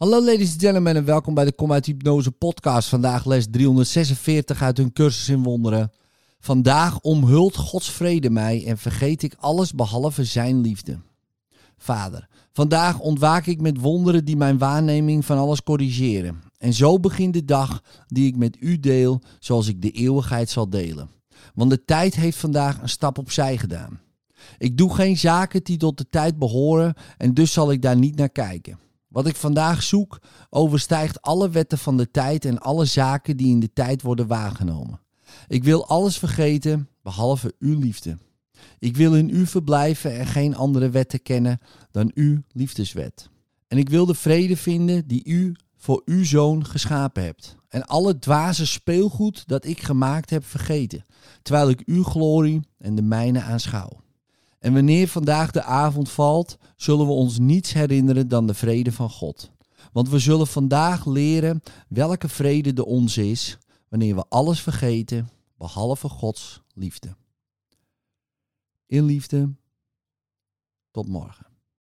Hallo ladies and gentlemen en welkom bij de Kom uit Hypnose podcast. Vandaag les 346 uit hun cursus in wonderen. Vandaag omhult Gods vrede mij en vergeet ik alles behalve zijn liefde. Vader, vandaag ontwaak ik met wonderen die mijn waarneming van alles corrigeren. En zo begint de dag die ik met u deel zoals ik de eeuwigheid zal delen. Want de tijd heeft vandaag een stap opzij gedaan. Ik doe geen zaken die tot de tijd behoren en dus zal ik daar niet naar kijken. Wat ik vandaag zoek overstijgt alle wetten van de tijd en alle zaken die in de tijd worden waargenomen. Ik wil alles vergeten behalve uw liefde. Ik wil in u verblijven en geen andere wetten kennen dan uw liefdeswet. En ik wil de vrede vinden die u voor uw zoon geschapen hebt. En alle dwaze speelgoed dat ik gemaakt heb vergeten, terwijl ik uw glorie en de mijne aanschouw. En wanneer vandaag de avond valt, zullen we ons niets herinneren dan de vrede van God. Want we zullen vandaag leren welke vrede de onze is, wanneer we alles vergeten, behalve Gods liefde. In liefde, tot morgen.